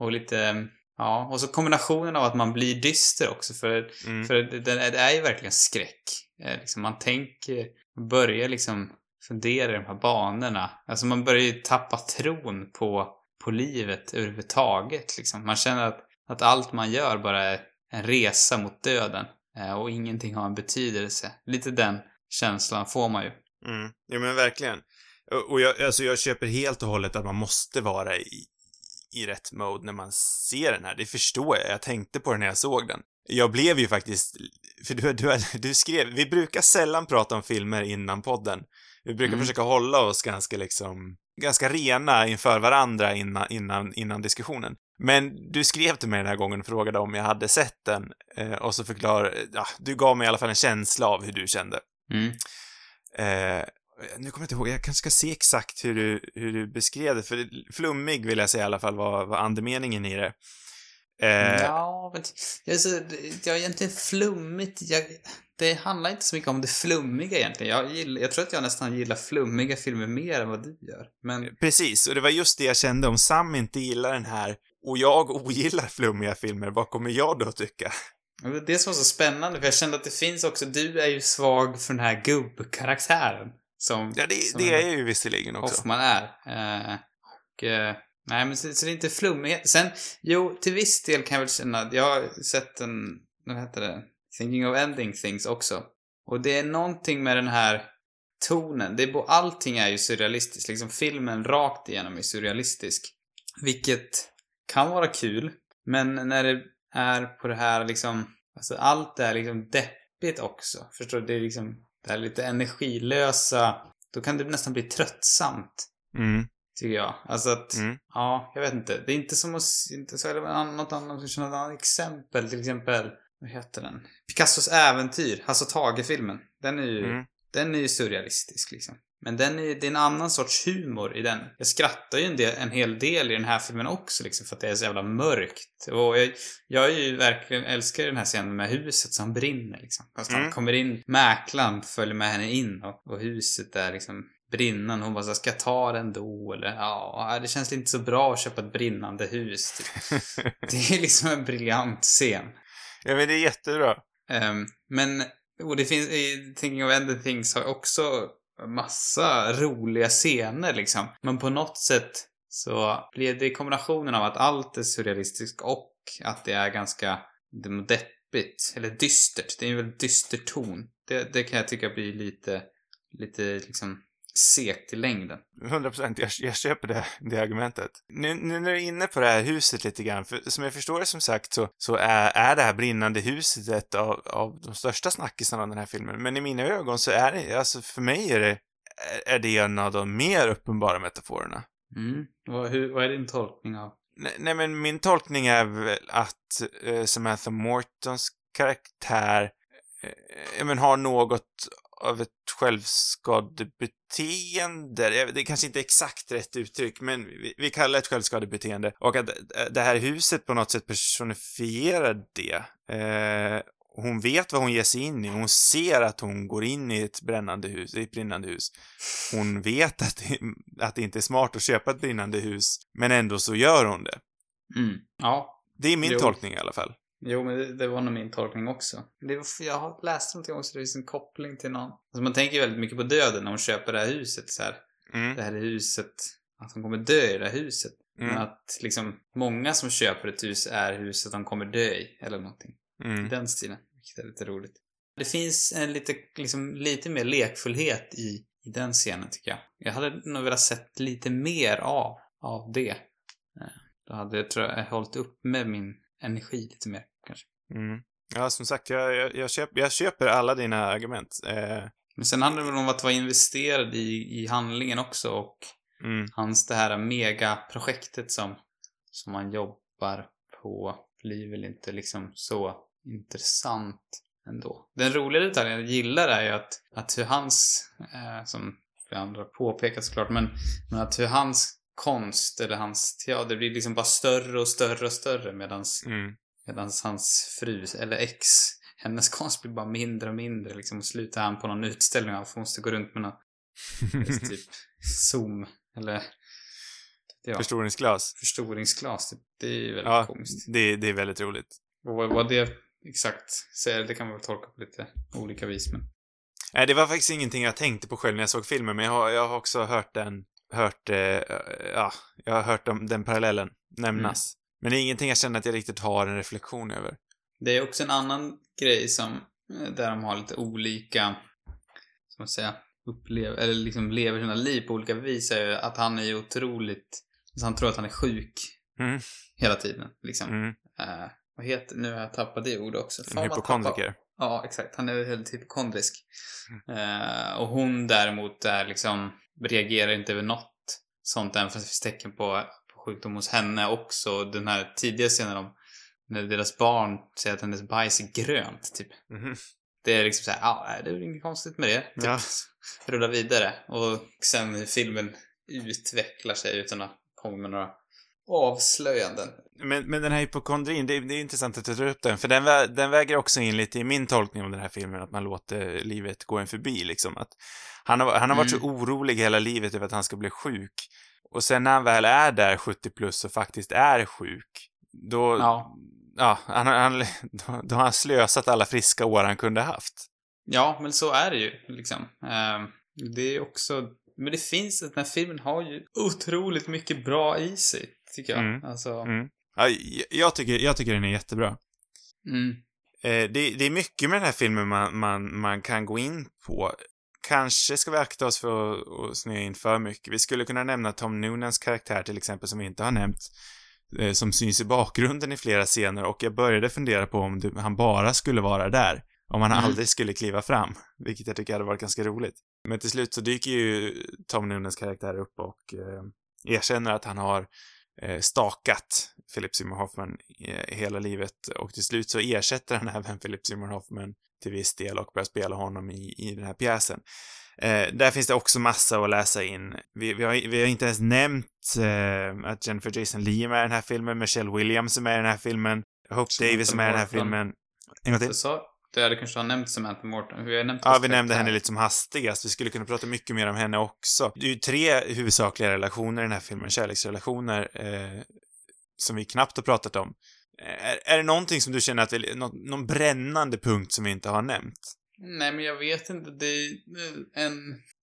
och lite, ja, och så kombinationen av att man blir dyster också, för, Mm. för det, det det är ju verkligen skräck. Eh, liksom, man tänker, börjar liksom fundera i de här banorna. Alltså man börjar ju tappa tron på, på livet överhuvudtaget, liksom. Man känner att, att allt man gör bara är en resa mot döden, eh, och ingenting har en betydelse. Lite den känslan får man ju. Mm. Ja, men verkligen. Och- Och jag, alltså jag köper helt och hållet att man måste vara i, i rätt mode när man ser den här. Det förstår jag. Jag tänkte på det när jag såg den. Jag blev ju faktiskt, för du, du, du skrev, vi brukar sällan prata om filmer innan podden. Vi brukar Mm. försöka hålla oss ganska liksom, ganska rena inför varandra innan, innan, innan diskussionen. Men du skrev till mig den här gången och frågade om jag hade sett den eh, och så förklarade, ja, du gav mig i alla fall en känsla av hur du kände. Mm. Eh, nu kommer jag inte ihåg, jag kanske ska se exakt hur du, hur du beskrev det, för flummig vill jag säga i alla fall var, var andemeningen i det. Eh, Ja, men jag är, så, jag är egentligen flummigt. Jag, det handlar inte så mycket om det flummiga egentligen. Jag, gillar, jag tror att jag nästan gillar flummiga filmer mer än vad du gör. Men Precis, och det var just det jag kände, om Sam inte gillar den här och jag ogillar flummiga filmer, vad kommer jag då tycka? det som var så spännande, för jag kände att det finns också, du är ju svag för den här gubbkaraktären. Som, Ja, det, som det är ju visserligen också. Hoffman är. Eh, och, eh, nej, men så, så det är inte flummighet. Sen, jo, till viss del kan jag väl känna att jag har sett en, vad heter det, Thinking of Ending Things också. Och det är någonting med den här tonen. Det är, allting är ju surrealistiskt. Liksom filmen rakt igenom är surrealistisk. Vilket kan vara kul. Men när det är på det här liksom, alltså allt är liksom deppigt också. Förstår du? Det är liksom det här lite energilösa. Då kan det nästan bli tröttsamt. Mm, Tycker jag. Alltså att, mm, ja, jag vet inte. Det är inte som att, inte så, eller något annat, något annat exempel. Till exempel, vad heter den? Picassos äventyr, Hasse och Tage-filmen. Den är ju, Mm. den är ju surrealistisk liksom. Men den är, det är en annan sorts humor i den. Jag skrattar ju en, del, en hel del i den här filmen också liksom för att det är så jävla mörkt. Och jag, jag är ju verkligen, älskar den här scenen med huset som brinner liksom. Fast han Mm. kommer in, mäklaren följer med henne in och, och huset är liksom brinnande. Hon bara så här, ska jag ta den då? Eller ja, det känns inte så bra att köpa ett brinnande hus. Typ. Det är liksom en briljant scen ja, men det är jättebra. Um, men, och det finns, i Thinking of Ending Things har också massa roliga scener liksom. Men på något sätt så blir det kombinationen av att allt är surrealistiskt och att det är ganska deppigt, eller dystert. Det är en väldigt dyster ton. Det, det kan jag tycka blir lite, lite liksom segt i längden. 100 procent, jag, jag köper det, det argumentet. Nu, nu när du är inne på det här huset lite grann, för som jag förstår det som sagt så, så är, är det här brinnande huset ett av, av de största snackisarna av den här filmen. Men i mina ögon så är det, alltså för mig är det, är det en av de mer uppenbara metaforerna. Mm. Vad, hur, vad är din tolkning av? Nej, nej men min tolkning är väl att eh, Samantha Mortons karaktär eh, men har något av ett självskadebeteende. Det är kanske inte exakt rätt uttryck, men vi, vi kallar det ett självskadebeteende. Och att det här huset på något sätt personifierar det. Eh, hon vet vad hon ger sig in i. Hon ser att hon går in i ett brännande hus, i ett brinnande hus. Hon vet att det, att det inte är smart att köpa ett brinnande hus, men ändå så gör hon det. Mm. Ja. Det är min Jo. tolkning i alla fall. Jo, men det, det var nog min tolkning också. Det var, jag har läst någonting också, det finns en koppling till någon. Alltså man tänker ju väldigt mycket på döden när hon köper det här huset så här. Mm. Det här är huset, att hon kommer dö i det här huset. Mm. Men att liksom många som köper ett hus är huset de kommer dö i, eller någonting. I Mm. den stilen. Vilket är lite roligt. Det finns en lite, liksom, lite mer lekfullhet i, i den scenen tycker jag. Jag hade nog velat sett lite mer av, av det. Eh, Då hade jag, tror jag, hållit upp med min energi lite mer. Mm. Ja, som sagt, jag, jag, jag, köper, jag köper alla dina argument. Eh, Men sen handlar det väl om att vara investerad i, i handlingen också och mm. hans det här megaprojektet som, som han jobbar på blir väl inte liksom så intressant ändå. Den roliga detaljen jag gillar är ju att, att hur hans, eh, som flera andra påpekat såklart, men, men att hur hans konst eller hans teater blir liksom bara större och större och större medans, Mm. Medans hans fru, eller ex, hennes konst blir bara mindre och mindre liksom och slutar han på någon utställning och måste gå runt med någon typ zoom eller ja, Förstoringsglas. förstoringsglas. Typ. Det är väldigt Ja, komiskt. det, det är väldigt roligt. Och vad, vad det exakt säger, det kan man väl tolka på lite olika vis. Men... Nej, det var faktiskt ingenting jag tänkte på själv när jag såg filmen, men jag har, jag har också hört den, hört, eh, ja, jag har hört om den parallellen nämnas. Men det är ingenting jag känner att jag riktigt har en reflektion över. Det är också en annan grej som, eh, där de har lite olika, ska man säga, upplever, eller liksom lever sina liv på olika vis är ju att han är ju otroligt, alltså han tror att han är sjuk Mm. hela tiden. Liksom. Mm. Eh, vad heter, nu har jag tappat det ordet också. En Fan, tappar- hypokondriker. Ja, exakt. Han är väldigt hypokondrisk. Mm. Eh, och hon däremot är liksom, reagerar inte över något sånt, även fast det finns tecken på sjukdom hos henne också. Den här tidiga scenen om när deras barn säger att hennes bajs är grönt, typ. Mhm. Det är liksom såhär, ja, nej, det är inget konstigt med det. Typ. Ja. Rulla vidare. Och sen hur filmen utvecklar sig utan att komma med några avslöjanden. Men, men den här hypokondrin, det, det är intressant att du tar upp den, för den, vä den väger också in lite i min tolkning av den här filmen, att man låter livet gå en förbi, liksom. Att han har, han har varit så orolig hela livet över att han ska bli sjuk. Och sen när han väl är där 70 plus och faktiskt är sjuk, då, Ja. ja han, han, då, har han slösat alla friska år han kunde haft. Ja, men så är det ju liksom. Ehm, det är också... Men det finns, den här filmen har ju otroligt mycket bra i sig, tycker jag. Mm. Alltså, Mm. Ja, jag- jag, tycker, jag tycker den är jättebra. mm. Eh, det, det är mycket med den här filmen man, man, man kan gå in på. Kanske ska vi akta oss för att, att snöa in för mycket. Vi skulle kunna nämna Tom Noonans karaktär till exempel, som vi inte har nämnt, eh, som syns i bakgrunden i flera scener och jag började fundera på om det, han bara skulle vara där. Om han Mm. aldrig skulle kliva fram, vilket jag tycker hade varit ganska roligt. Men till slut så dyker ju Tom Noonans karaktär upp och eh, erkänner att han har stakat Philip Seymour Hoffman eh, hela livet och till slut så ersätter han även Philip Seymour Hoffman till viss del och börjar spela honom i, i den här pjäsen. Eh, där finns det också massa att läsa in. Vi, vi, har, vi har inte ens nämnt eh, att Jennifer Jason Leigh är med i den här filmen, Michelle Williams är med i den här filmen, Hope Davis är med i den här filmen. En gång till. Det hade kanske ha nämnt Samantha Morton. Vi har nämnt Ja, vi nämnde henne lite som hastigast. Vi skulle kunna prata mycket mer om henne också. Det är ju tre huvudsakliga relationer i den här filmen, kärleksrelationer, eh, som vi knappt har pratat om. Eh, Är, är det någonting som du känner att vi, någon, någon brännande punkt som vi inte har nämnt? Nej, men jag vet inte. Det är en,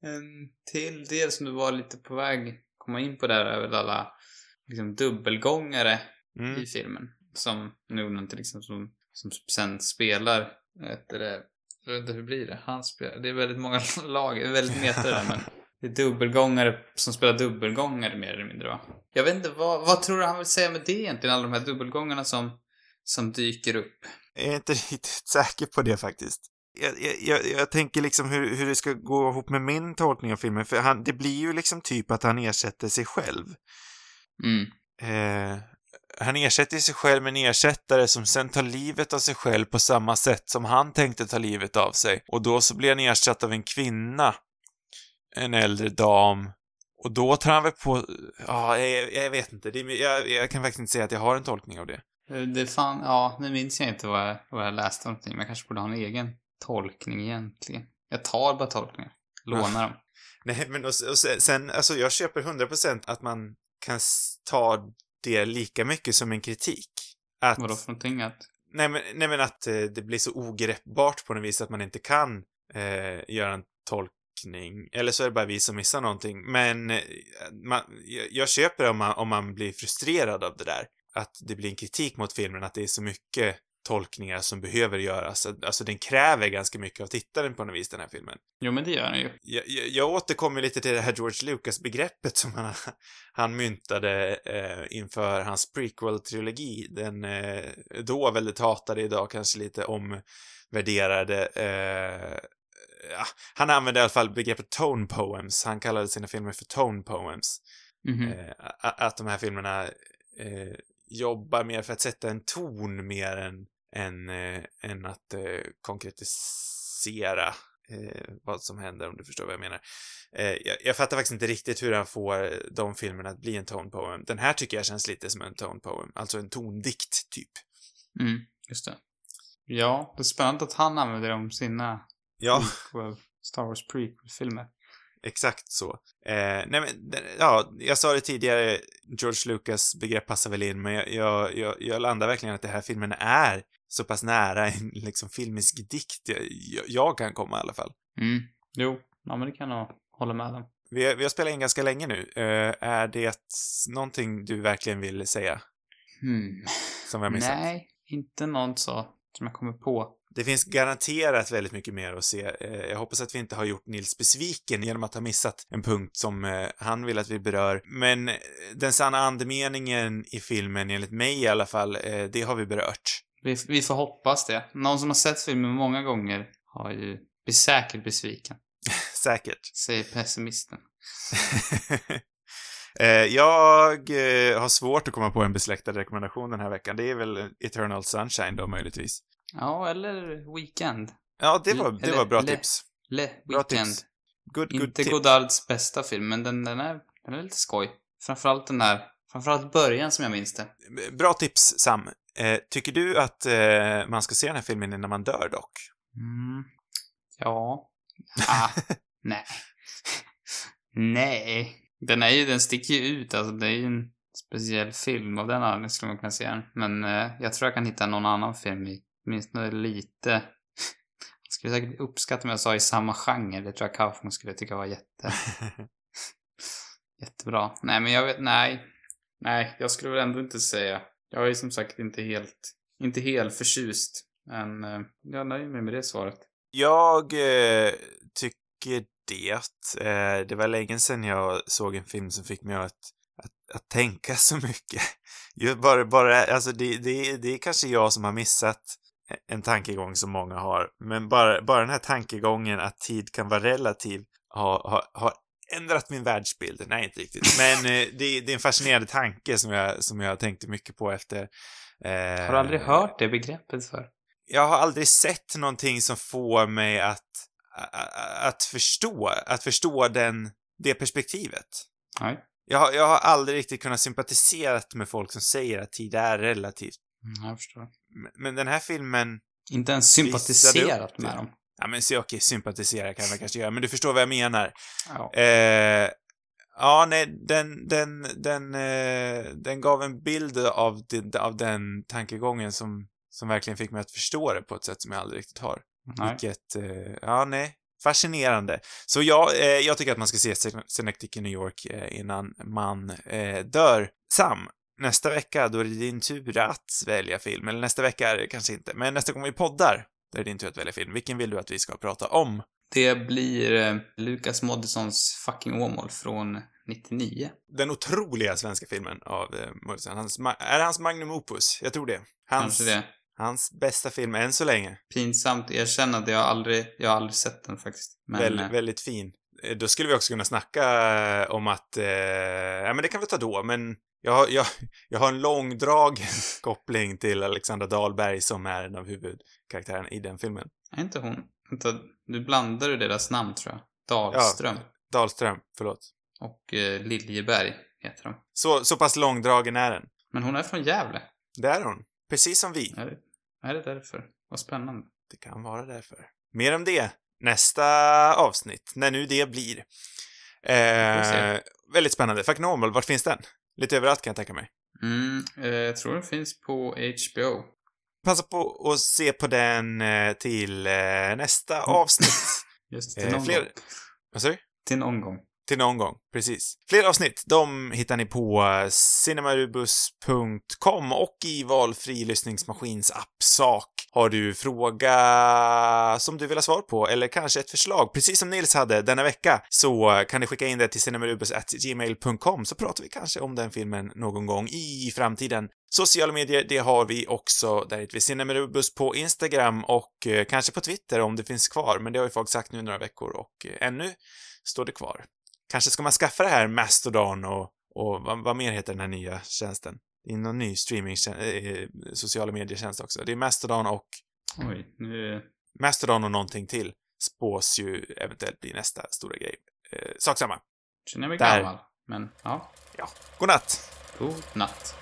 en till del som du var lite på väg komma in på där är väl alla liksom, dubbelgångare Mm. i filmen. Som Noonan till exempel, som, som sen spelar, heter det, jag vet inte hur blir det? Han spelar, det är väldigt många lag, det är väldigt meta det där, men det är dubbelgångare som spelar dubbelgångare mer eller mindre va? Jag vet inte, vad, vad tror du han vill säga med det egentligen? Alla de här dubbelgångarna som, som dyker upp. Jag är inte riktigt säker på det faktiskt. Jag, jag, jag, jag tänker liksom hur, hur det ska gå ihop med min tolkning av filmen, för han, det blir ju liksom typ att han ersätter sig själv. Mm. Eh, han ersätter sig själv med en ersättare som sen tar livet av sig själv på samma sätt som han tänkte ta livet av sig. Och då så blir han ersatt av en kvinna. En äldre dam. Och då tar han väl på... Ja, jag, jag vet inte. Det, jag, jag kan faktiskt inte säga att jag har en tolkning av det. Det fan, ja, nu minns jag inte vad jag, vad jag läste om någonting, men jag kanske borde ha en egen tolkning egentligen. Jag tar bara tolkningar. Lånar dem. Nej, men och, och sen- alltså jag köper 100% att man kan ta det lika mycket som en kritik. Att, Vadå för någonting? Att, nej, men, nej men att eh, det blir så ogreppbart på något vis att man inte kan eh, göra en tolkning. Eller så är det bara vi som missar någonting. Men eh, man, jag, jag köper det om man, om man blir frustrerad av det där. Att det blir en kritik mot filmen, att det är så mycket tolkningar som behöver göras. Alltså den kräver ganska mycket av tittaren på något vis, den här filmen. Jo, men det gör den ju. Jag, jag, jag återkommer lite till det här George Lucas-begreppet som han, han myntade eh, inför hans prequel-trilogi. Den eh, då väldigt hatade, idag kanske lite omvärderade eh, ja, han använde i alla fall begreppet tone poems. Han kallade sina filmer för tone poems. Mhm. Eh, att de här filmerna eh, jobbar mer för att sätta en ton mer än, än, eh, än att eh, konkretisera eh, vad som händer, om du förstår vad jag menar. Eh, jag, jag fattar faktiskt inte riktigt hur han får de filmerna att bli en tone poem. Den här tycker jag känns lite som en tone poem, alltså en tondikt, typ. Mm, just det. Ja, det är spännande att han använder dem sina Ja, prequel, Star Wars prequel-filmer. exakt så. Eh, nej men, den- ja, jag sa det tidigare, George Lucas begrepp passar väl in, men jag, jag, jag, landar verkligen att det här filmen är så pass nära en liksom filmisk dikt jag, jag, kan komma i alla fall. Mm. Jo, ja men det kan jag hålla med om. Vi har, vi har spelat in ganska länge nu. Eh, är det någonting du verkligen vill säga Hmm. som vi har missat? Nej, inte något så som jag kommer på. Det finns garanterat väldigt mycket mer att se. Eh, jag hoppas att vi inte har gjort Nils besviken genom att ha missat en punkt som eh, han vill att vi berör. Men den sanna andemeningen i filmen, enligt mig i alla fall, det har vi berört. Vi, vi får hoppas det. Någon som har sett filmen många gånger har ju blir säkert besviken, Säkert. säger pessimisten. Eh, jag eh, har svårt att komma på en besläktad rekommendation den här veckan. Det är väl Eternal Sunshine då, möjligtvis. Ja, eller Weekend. Ja, det var, det Eller- var bra eller- tips. Le Bra Weekend. tips. Good, good Inte tip. Godards bästa film, men den, den, är, den är lite skoj. Framförallt den där, framförallt början som jag minns det. Bra tips, Sam. Eh, tycker du att eh, man ska se den här filmen innan man dör dock? Mm. Ja. Ah, nej. nej. Den är ju, den sticker ju ut, alltså det är ju en speciell film av den anledningen skulle man kunna säga den. Men eh, jag tror jag kan hitta någon annan film i, åtminstone lite. Jag skulle säkert uppskatta om jag sa i samma genre, det tror jag Kaufman skulle tycka var jätte, jättebra. Nej, men jag vet, nej. Nej, jag skulle väl ändå inte säga. Jag är som sagt inte helt, inte helt förtjust. Men eh, jag nöjer mig med det svaret. Jag eh, tycker det. Eh, det var länge sedan jag såg en film som fick mig att, att, att tänka så mycket. Bara, bara, alltså det, det, det är kanske jag som har missat en tankegång som många har. Men bara, bara den här tankegången att tid kan vara relativ har, har, har ändrat min världsbild. Nej, inte riktigt. Men eh, det, det är en fascinerande tanke som jag, som jag tänkte mycket på efter. Eh, Har du aldrig hört det begreppet för? jag har aldrig sett någonting som får mig att, att förstå, att förstå den, det perspektivet. Nej. Jag har, jag har aldrig riktigt kunnat sympatisera med folk som säger att tid är relativt. Mm, jag förstår. Men- Men den här filmen, Inte ens sympatiserat med dem. Ja men så okej, sympatisera kan jag kanske göra, men du förstår vad jag menar. Ja. Eh, ja, nej, den, den, den, eh, den gav en bild av, det, av den tankegången som, som verkligen fick mig att förstå det på ett sätt som jag aldrig riktigt har. Nej. Vilket, eh, ja nej, fascinerande. Så ja, eh, jag tycker att man ska se Syn- Synecdoche i New York eh, innan man eh, dör. Sam, nästa vecka då är det din tur att välja film. Eller nästa vecka är det kanske inte, men nästa gång vi poddar, då är det din tur att välja film. Vilken vill du att vi ska prata om? Det blir eh, Lukas Moodyssons fucking Åmål från 99. Den otroliga svenska filmen av eh, Moodysson. Hans, är det hans magnum opus? Jag tror det. Hans, Kanske det. hans bästa film än så länge. Pinsamt erkänna att jag aldrig, jag har aldrig sett den faktiskt. Men Väl, eh, väldigt fin. Eh, Då skulle vi också kunna snacka eh, om att, eh, ja men det kan vi ta då, men jag, har- jag, jag har en långdragen koppling till Alexandra Dahlberg som är en av huvudkaraktärerna i den filmen. är inte hon? Vänta, nu blandar du deras namn tror jag. Dahlström. Dahlström, förlåt. Och eh, Liljeberg heter de. Så, så pass långdragen är den. Men hon är från Gävle. Det är hon. Precis som vi. Är det, är det därför? Vad spännande. Det kan vara därför. Mer om det nästa avsnitt, när nu det blir. Eh, väldigt spännande. Fuck Normal, vart finns den? Lite överallt kan jag tänka mig. Mm, eh, jag tror den finns på HBO. Passa på att se på den eh, till eh, nästa avsnitt. Just till Eh, någon fler... gång. Vad sa du? Till någon gång. Till någon gång, precis. Fler avsnitt, de hittar ni på eh, cinemarubus.com och i valfri lyssningsmaskins appsak. Har du fråga som du vill ha svar på, eller kanske ett förslag, precis som Nils hade denna vecka, så kan ni skicka in det till cinemarubus.gmail.com så pratar vi kanske om den filmen någon gång i framtiden. Sociala medier, det har vi också. Där heter vi Cinemarubus på Instagram och eh, kanske på Twitter om det finns kvar, men det har ju folk sagt nu i några veckor och eh, ännu står det kvar. Kanske ska man skaffa det här Mastodon och, och vad, vad mer heter den här nya tjänsten? Det är någon ny streaming eh, sociala medietjänst också. Det är Mastodon och Oj, nu... Mastodon och någonting till spås ju eventuellt bli nästa stora grej. Eh, sak samma. Känner mig Där. gammal. Men, ja. Ja. God natt! God natt.